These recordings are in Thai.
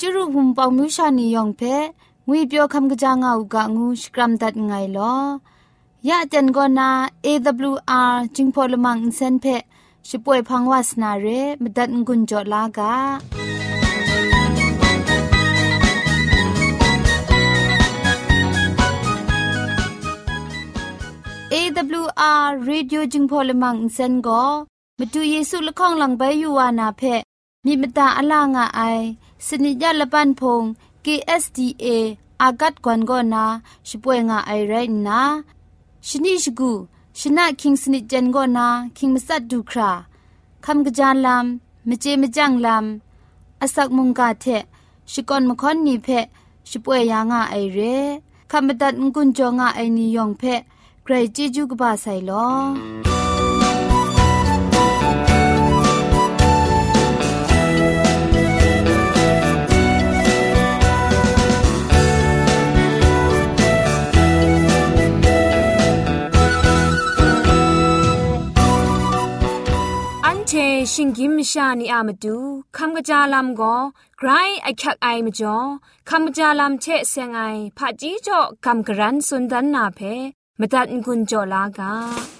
จุรุภุมปองมิวชานียองเพงวยเปียวคำกะจางเอากะงูสกรัมดัดไงลอยะจันกอนา AWR จิงพอลมังอินเซนเพช่วยพังวาสนาเรมดัดงุนจอลากา AWR Radio จึงพอลมังอินเซนก็มาดูเยซูละข้องหลังใบยูวานาเพมีมตาอลางอไอ สนิยาละปันพง KSDA อากัดกวนกอนาช่วยงาไอไรนะชนิชกูชนะคิงสนิจันกอนาคิงมัสัดดูคราคำกระจานลำมเจมจังลำอาศักมุงกาเทชิกอนมคอนนีเพช่วยยางาไอเรคำบัดงกุนจงาไอนิยองเพใครจีจูกบาไซลอ ชิงกิมชานีอามาดูคำกระจาลำก็ไกรไอคักไอมาจ่อคำกระจาลำเชะเซงไอผาจีจ่อคำกระรันสุนดันนาเพมตัดกุญจ่อลากา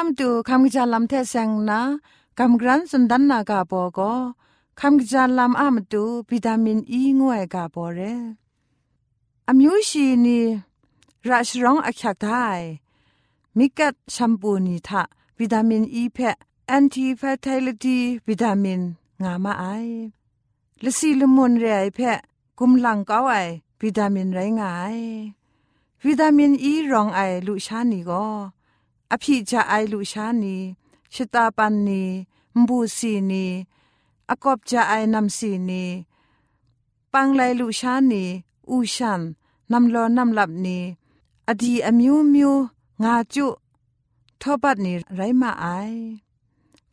แต่น้านำดูคำกจาลำเทเซงนะคำกรันสุนดันนากาโปก็คำกจาลำอามดูวิตามินอีงวยกาโปเรอมิวชีนีราชร้องอักขักได้มิกัดแชมพูนีทะวิตามินอีเพะแอนตี้แฟตไลิตี้วิตามินงามาไอละสีละมุนเรไอเพะกุมหลังก้าไอวิตามินไรงายวิตามินอีรองไอลุชานีก็ อภิจาไอลุชานีชตาปันนีมบูสีนีอากอบจาไอนำสีนีปังไลลุชานีอูชันนำลอนำหลับนีอดีอมิวมิวงาจุทอบัดนีไรมาไอ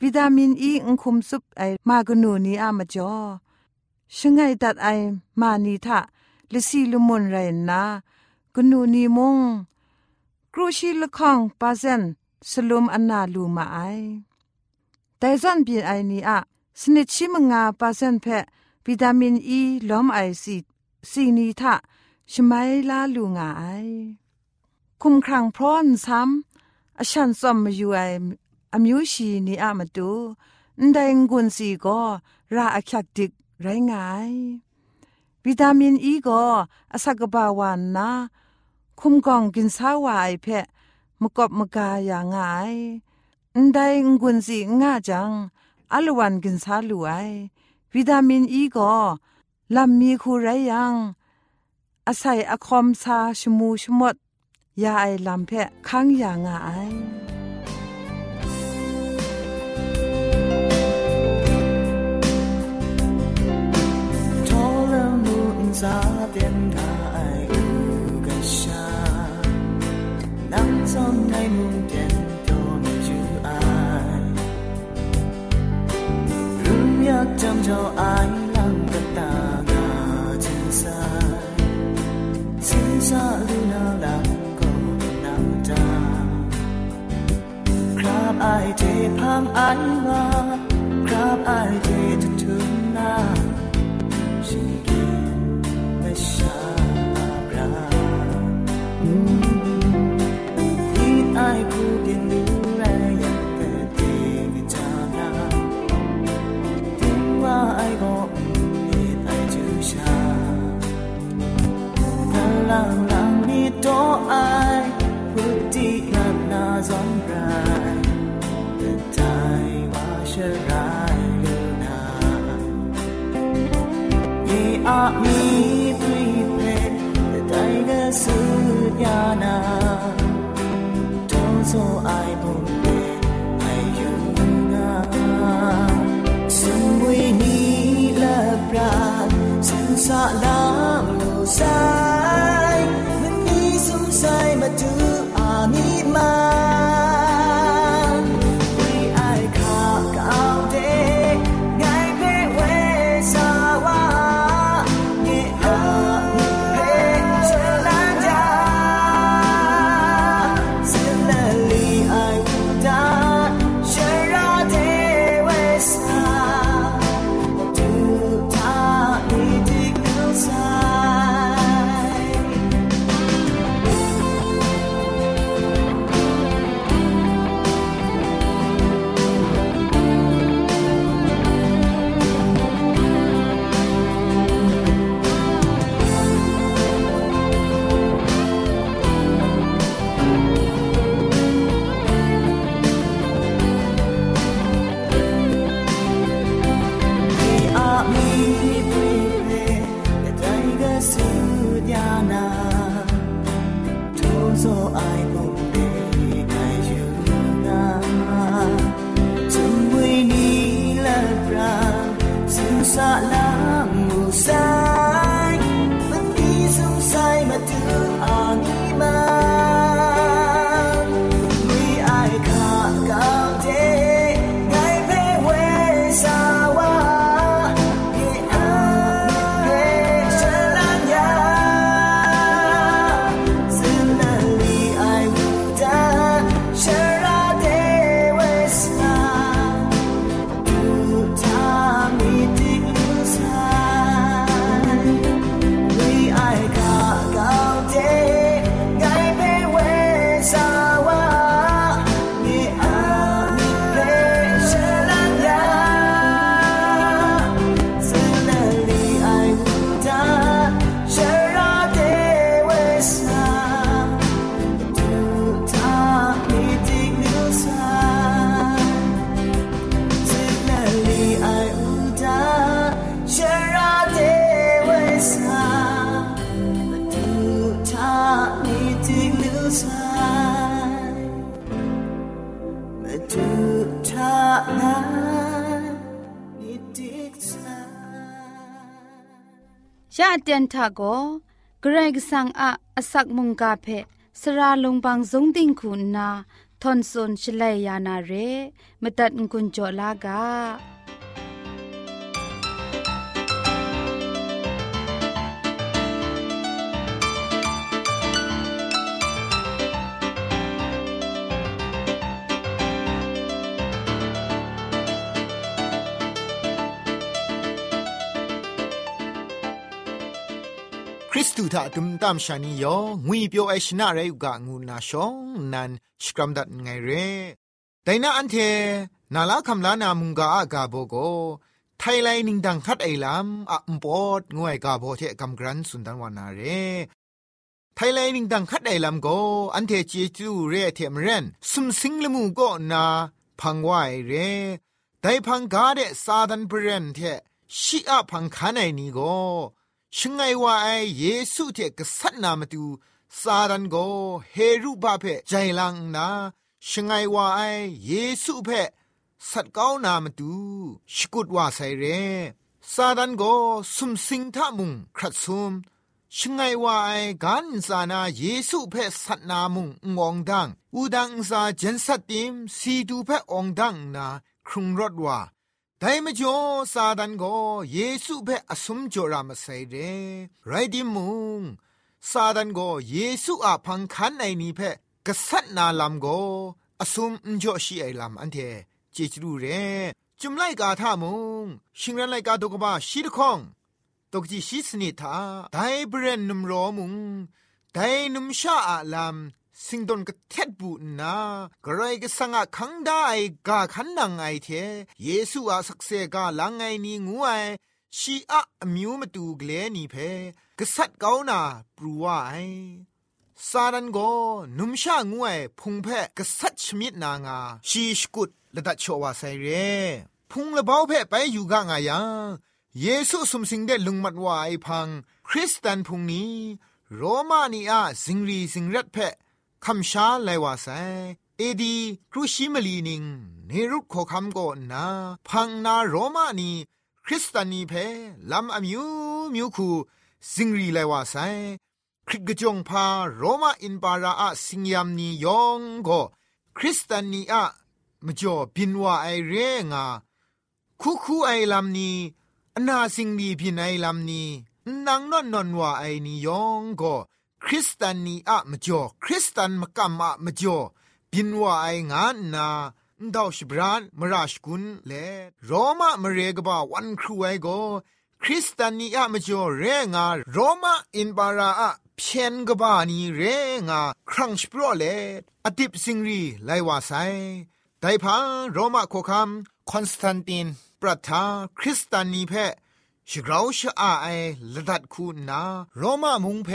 วิตามินอีอุคุมซุปไอมากนูนีอามาจอชงไงตัดไอมานีทะลิซีลุมุนไรนะกนูนีมง รูชิลคองปาเซนสลุมอันนาลูมาไอแต่ซันปีไอนีอะสนิชิมงาปาเซนเพวิตามินอีล้อมไอซีซีนีทะชมัยลาลูงาไอคุมครังพร้อนซ้ำอฉันซอมมาอยู่ไออมิวชีนี่อามาดูนไดงกุนสีก็ราอคักดิกไรงายวิตามินอีก็อาศักบาวันนะ คุมกองกินสาวายเพะมกบมกาอย่างงายนไดงกุนสีง่าจังอลวันกินสาลูไอวิตามินอีก็ลำมีคูไรยังอาศัยอคอมซาชมูชมดยาไอลำเพะค้างยางาไอ在电台 叫爱浪个大浪青山，青山里那浪个浪江，哭爱泪淌爱嘛，哭爱。a mi tui pe the tiger su yana don't so i bon ai yu na sun mui ni la pra sun sa la lo sa จะเตียนทาโกเกรกสังอะอสักมุงกาเพสระลงบางสงติงคุณนาทอนซนชลัยยานาเรมตัดกุญจลากา ตูทาตุมตามชานียองุยเปียวไอชนะไรอุกะงูนาชองนันสกรัมดัดไงเรแต่นาอันเทนาลาคำลานามุงกาอากาโบโกไทยไลนิงดังคัดไอลามอะมปอดงวยกาโบเทกำกรันสุนดันวานาเรไทยไลนิงดังคัดไอลามโกอันเทจีจูเรเทมเรนสุมสิงลมูโกนาพังวายเรแต่พังกาเดซาดันเบรนเทชิอะพังคานไอนีโก ชิงไงว่าไอเยซูเทกษัตนามาตูซาดันโกเฮรุบาเพใจลังนาชิงไงว่าไอเยซูเพสัตก้านามาตูสกุดว่าไซเรซาดันโกสุมสิงทามุงครัดซุมชิงไงว่าไอกันซานาเยซูเพสัตนามุงงองดังอูดังซาเจนสัตติมสีดูเพองดังนาครุงรถว่า ต่ไม่จอซาดันก็เยซูเพ่อสมจอรามาใส่เรไรดิมุงซาดันก็เยซูอาพังคันไอนี้เพ่กษัตรนาลำก็อสมจอชีไอลำอันเทเจจรูเรจุมไลกาท่ามุงชิงรันไลกาตกบ้าชีดคองตกจีชีสนิทาไดเบรนนุมรอมุงไดนุมชาอาลำ สิงดนก็เท็ดบูนากระไรก็สังอาคังได้กาขันนังไอเทเยซูอาสักเซกาลังไงนี่งูไอชีอะมิวมาตูเกลนี่เพกษัตริย์เกานาปรูว่าไอซาดันโกนุมชางูไอพุงเพกษัตริย์ชมิดนางาชีสกุดละดัชวาไซเร พุงละเบาเพไปอยู่กางายังเยซูสมสิงเดลุงมัดวาไอพัง คริสตันพุงนี้ โรมานีอาสิงรีสิงรัดเพ คำชาไลวาไซเอดีครูชิมลีนิงเนรุขอคำก่อนนาพังนาโรมานีคริสตานีเพลำอมิวมิวคูสิงรีไลวาไซคริกจงพาโรมาอินปาราอะสิงยามนียองก็คริสตานีอะมจ่อบินว่าไอเรงาคูคูไอลำนี้อนาสิงดีพินไอลำนี้นางนอนนอนว่าไอนี้ยองก็ คริสตานีอะมจ่อคริสตันมกัมอะมจ่อบินว่าไองานนาดาวชบรานมราชกุนเลโรมามเรกบาวันครูไอโกคริสตานีอะมจ่อเรงาโรมาอินบาราอะเพียนกบานีเรงาครั้งสปรเลอดิบสิงรีไลวาไซไดพังโรมาโคคัมคอนสแตนตินปรัทาคริสตานีเพชกราวชอาไอละดัดคูนาโรมามุงเพ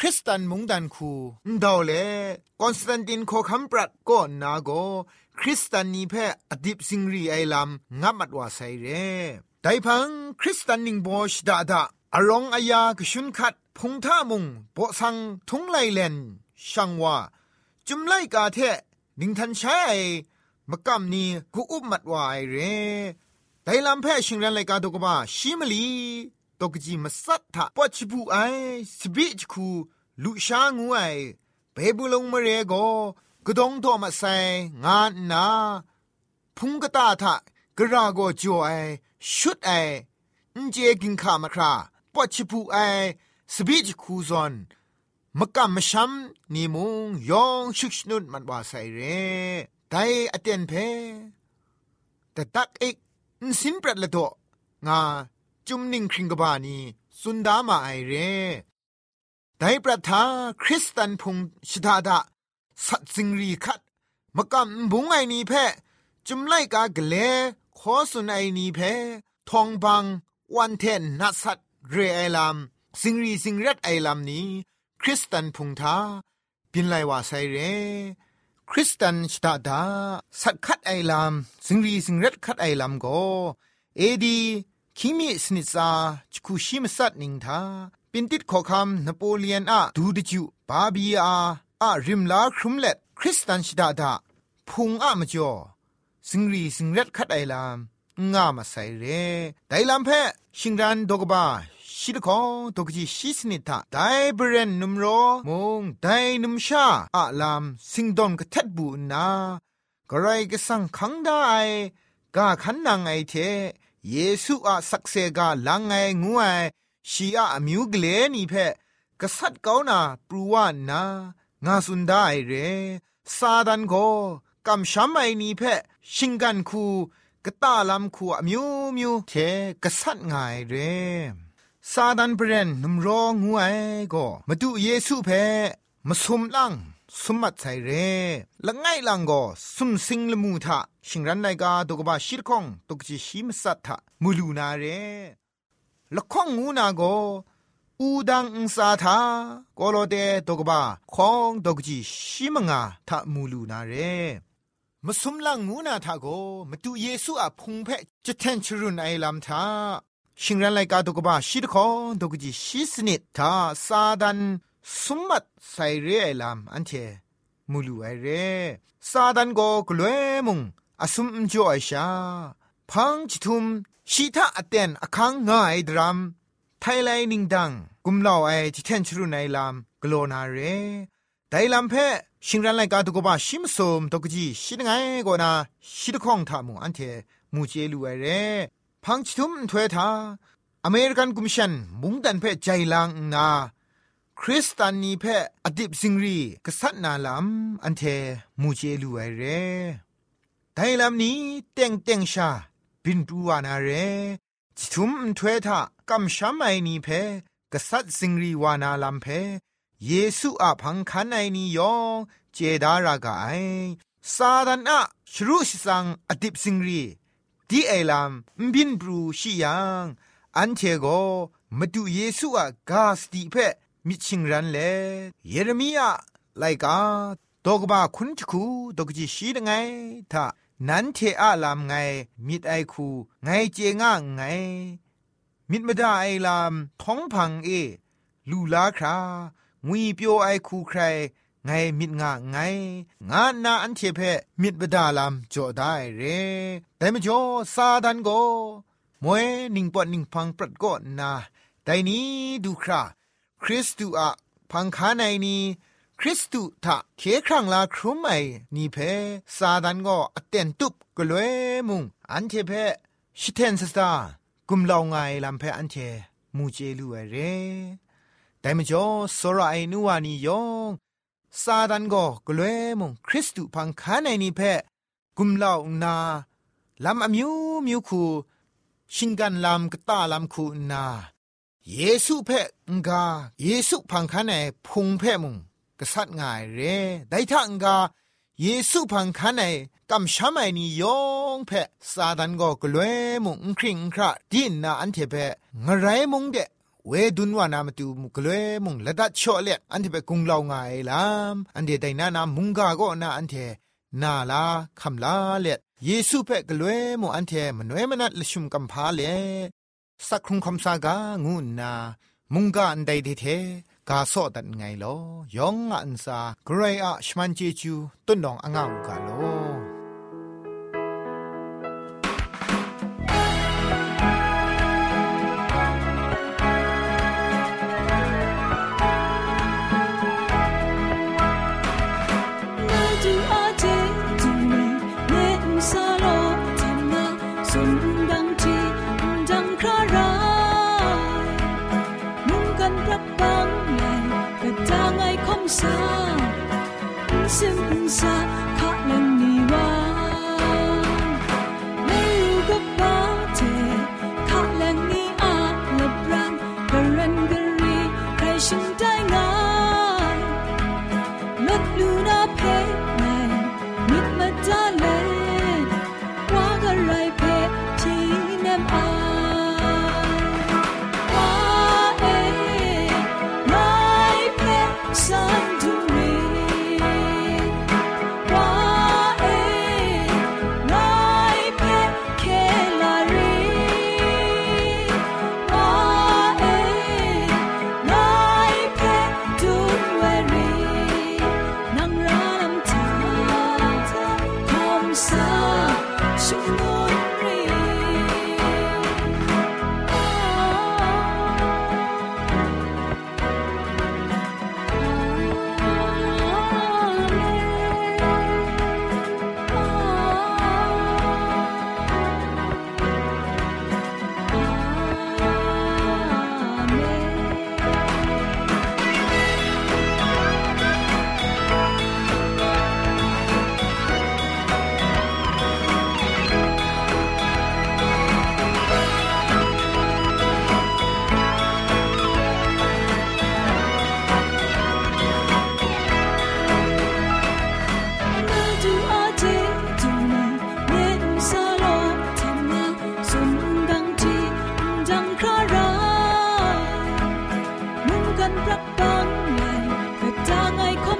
คริสตันมุงดันคูดาวเลคอนสแตนตินโคคัมปรัดก็นาโกคริสตานีเพอดิบสิงรีไอลัมงับมัดวาไซเรไดพังคริสตันนิงโบชดาดาอารองอายากชุนคัดพงท่ามุงโปสังทุงไลเลนช่างว่าจุมไลกาเทนิงทันใช้มะกำนี้กูอุบมัดวายเรไดลำแพ่ชิงรันไลกาตกบ้าชิมลี ตกจีมาสัตถะปอชิบูไอสบิจคูลุชางูไอเบบุลงมเรโกกดองโทมาไซงานนาพุงกตาทะกระโกจ่อไอชุดไออินเจกินขามาคราปอชิบูไอสบิจคูซอนมกำมชัมนิมุงยองชุกชนุนมันว่าไซเรไดอเตนเพแต่ตักเอกสินปรัดละโตงา จุมนิงคริงกบานีสุนดามาไอเร่ได้ปรัทาคริสตันพุงชิดาดาสัตสิงรีคัดมกำบุงไอนีเพจุมไลกากเลขอสุนไอนีเพทองบังวันเทนนัสัตเรไอลามสิงรีสิงรัดไอลามนี้ คริสตันพุงทาบินไลว่าไซเรคริสตันชตาดาสักคัดไอลามสิงรีสิงรัดคัดไอลามโกเอดี คิมิสนิซาจคูชิมสัตนิงทาปินติดขอคำนโปเลียนอะดูดิจูบาบีอาอะริมลาครุมเล็ดคริสตันชตาดาพุงอะมจ่อสิงรีสิงเรัดคัดไอลามงามาใส่เรไดลามเพชิงรันดกบาชิดของตกจีชิสนิทาไดเบรนนุมโรมงไดนุมชาอะลามสิงดอนกะทัดบูนากระไรก็สังขังได้กาขันนางไอเท เยซูอะสักเซกาลังไงงูไอชีอะมิวกเลนีเพกษัตริย์เกานาปรูวานางาสุนได้เรซาดันโกกำช้ำไอนีเพชิงกันคูกตาลำคูอมิวมิวเทกษัตริย์ไงเรซาดันเบรนนุมรองงวยก็มาดูเยซูเพมาสมลัง สมัดใส่เร่ละไงลังก็สุมสิงละมูทะชิงรันไนกาตกบาชิรคงตกจิชิมสัตทะมูลูนาเร่ละข้องงูนาก็อูดังอุสาทากโลเดตกบาคองตกจิชิมงาทะมูลูนาเร่มสมลังงูนาทาโกมาดูเยซูอะพุงเพจะแทนชรุนไอลำทาชิงรันไลกาตกบาชิดคอตกจิชิสนิดทาซาดัน สมมัดไซเรไอลามอันเทมูลูไอเรซาดันโกกลวยมุงอสุมจ่อไอชาพังจิทุมชีทาอเตนอคังง่ายดรัมไทไลนิงดัง กุมเลาไอจิเทนชรุไนลามกลนาเรไดลัมเพชิงรันไลกาตุกบาชิมสมตกจีชิดไงโกนาชิดข้องทามุอันเทมูเจลูไอเรพังชิทุมถวยทาอเมริกันกุมชันมุงดันเพใจลังนา คริสตานีเพอดิบสิงรีกษัตนาลำอันเทมูเจลูไอเรไดลำนี้เต็งเต็งชา บินปูวานาเรจิทุมถวยทากำช้ำไอนีเพกษัตสิงรีวานาลำเพเยซูอาพังคันไอนียองเจดารากาไอซาดันอะชรุสิสังอดิบสิงรีดีไอลำบินบรูชิยังอันเทโกมาดูเยซูอะกาสติเพ มิชิงรันเลเยเรมียาไลกาตกบาคุณจคูตกจิชีดไงถ้านันเทอาลามไงมิดไอคูไงเจง่าไง มิดมดาไอลามท้องพังเอ ลูลาครางุยเปียวไอคูใคร ไงมิดงะไง งานาอันเทเพมิดบดาลามจ่อได้เรแต่มจ่อซาดันโกมวยนิงปอนิงพังปรัดก็นาแต่นี้ดูครา คริสตูอะพังคาในนี้คริสตุทะเคครั้งลาครุมไอนี่เพซาดันก็อเตนตุบกลวยมุงอันเทเพชิเทนสตากุมลาวไงลำเพอันเทมูเจลูเรแต่มจ่อสระไอนัวนี่ยองซาดันก็กลวยมุงคริสตุพังคาในนี่เพกุมลาวนาลำอมิวมิวคูชิงกันลำกตาลำคูนา เยซูเพ่งกาเยซูพังคันในพุงเพ่มุงกษัตริย์ง่ายเร่ได้ทังกาเยซูพังคันในกำช้ำไอนี่ยองเพ่ซาดันก็กลัวมุงคริงคราดินนาอันเทเพ่งไรมุงเดเวดุนวานามตูมุกเลมุงละดัดชอเลอันเทเปกุงลาวไงลามอันเดไดนานามุงกาก็นาอันเทนาลาคำลาเลเยซูเพ่กลัวมุอันเทมนเวมนัดลชุมกัมพาเล สักครุงคำสากางูนา มุงกาอันใดเทกาสอดันไงลอยองอันซาเกรอะชมันเจจูต้นดองอ่างกาโลอ ไล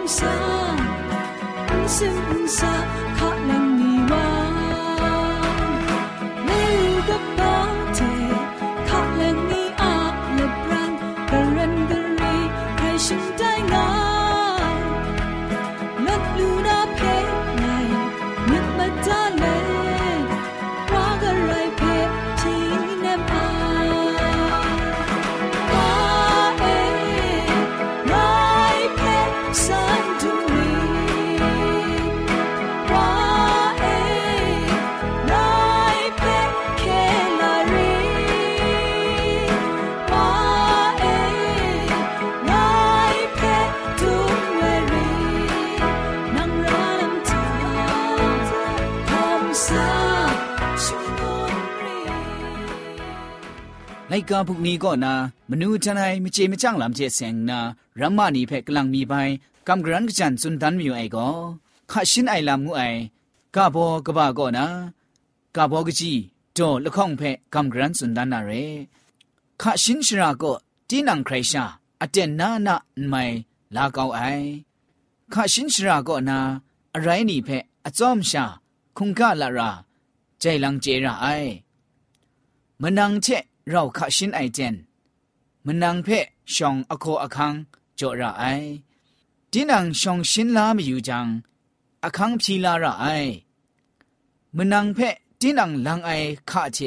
กาพุกนี้ လိုက်ကာပုနီကောနာမနူထန်နိုင်မချေမချန့်လမ်ချေဆင်နာရမ္မနီဖက်ကလန်မီပိုင်ကမ်ဂရန်ကချန်စွန်ဒန်မီယိုအိုင်ကောခါရှင်အိုင်လာမူအိုင်ကဘောကဘာကောနာကဘောကကြီးတော်လခေါင်ဖက်ကမ်ဂရန်စွန်ဒန်နာရဲခါရှင်ရှရာကောတီနန်ခရရှာအတက်နာနာမိုင်လာကောင်းအိုင်ခါရှင်ရှရာကောနာအရိုင်းနီဖက်အစုံရှာခုန်ကလာရာဂျိုင်လန်ဂျေရာအိုင်မနန်ချက် เราใจลังเจระไอมนังเชเราขะชินไอเจนมันนังเพชองอโคอคังจอระไอดินังชองชินลาไม่อยู่จังอคังพีลาระไอมันนังเพดินังลังไอข้าเจ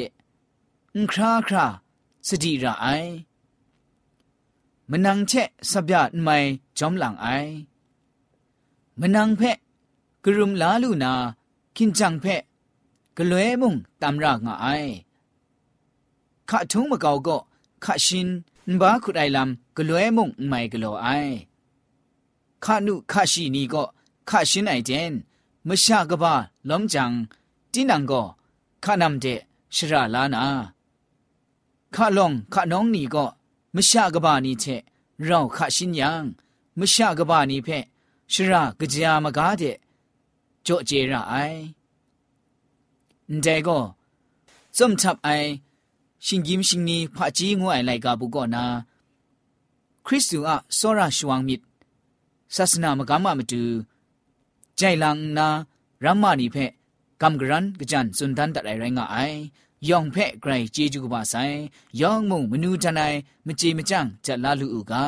อุคราคราสติระไอมันนังเชสับยาดไม่จอมหลังไอมันนังเพกรุมลาลูนา คินจังเพกลวยมุงตามรากงไอ ခါထုံးမကောက်ကော့ခါရှင်ဘာခုတိုင်လမ်ဂလွဲမုံမိုင်ဂလောအိုင်ခါနုခါရှိနီကော့ခါရှင်နိုင်တဲ့မရှာကပါလုံးကြံတင်းနံကောခါနမ်တဲ့ရှရလာနာခါလုံခါနောင်းနီကော့မရှာကပါနီချက်ရောခါရှင်ယံမရှာကပါနီဖက်ရှရကကြာမကားတဲ့ကြော့ကျေရအိုင်ဒဲကောစုံချပ်အိုင် เราข้าชินยังมชากบ้านี่เพชรากะจามกาเดจ่อเจระไอแต่ก็จอมทับไอชิงกิมชิงนี้พระจีงวยไลกาบุกอนา คริสตูอะสระชวงมิดศาสนามกามมาดูใจลังนารัมมานีเพกำกรันกจันสุนทันตัดไรไรงไอยองเพะไกรเจจูกบาไซยองมุงมนูจันไอมจีมจังจัดลาลูอูกา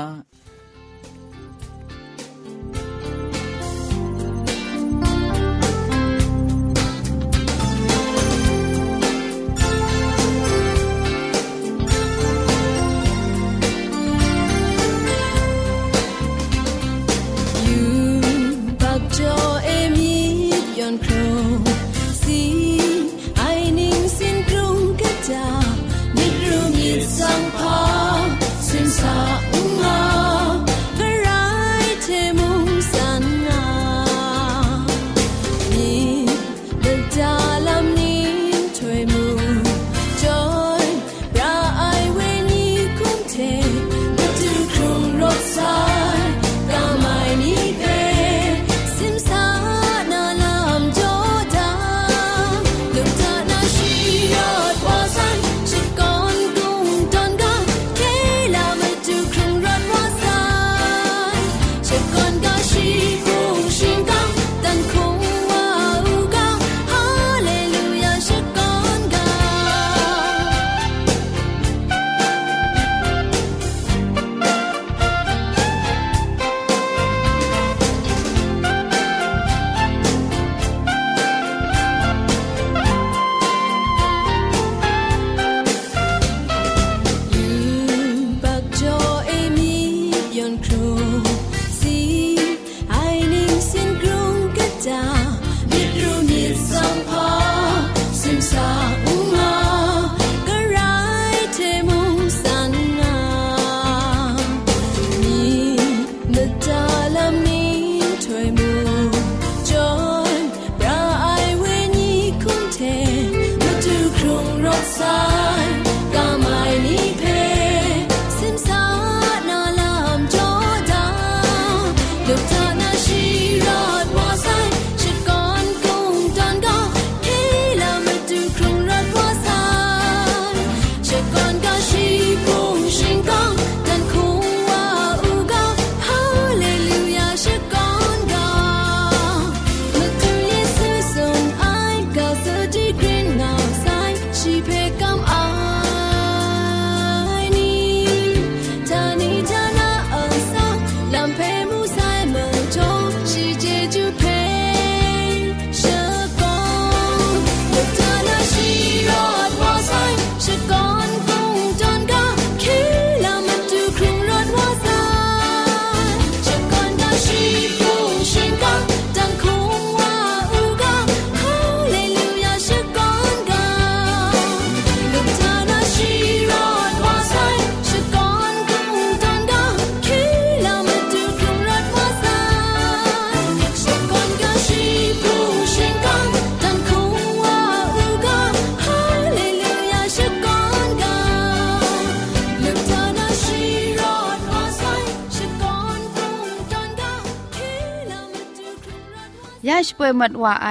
ยาชป่วยมัดว่าไอ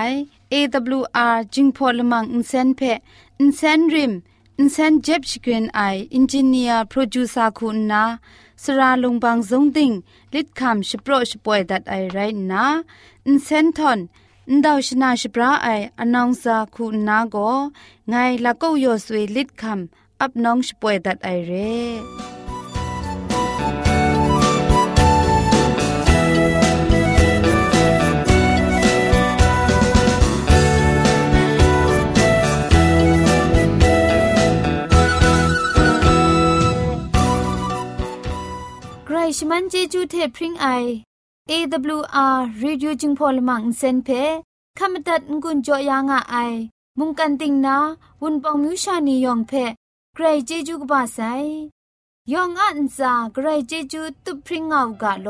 AWR จิงพอลมังอินเซนเพอินเซนริมอินเซนเจ็บชกรีนไออินจิเนียร์โปรดิวซาคุณนาสราลงบางซงติงลิดคำชโปรชป่วยดัดไอไรนาอินเซนทอนนดาวชนาชปราไออนองซาคุณนาโกไงละก็โยสวยลิดคำอับน้องชป่วยดัดไอเร่ มันเจจูเทพริงไอ AWR reducing polymer เซนเพขมตัดงุนจอยางอไอ มุงกันติงนาวุนปองมิวชานียองเพใครเจจูกบาไซยองอันซาใครเจจูตุพริงเอากาโล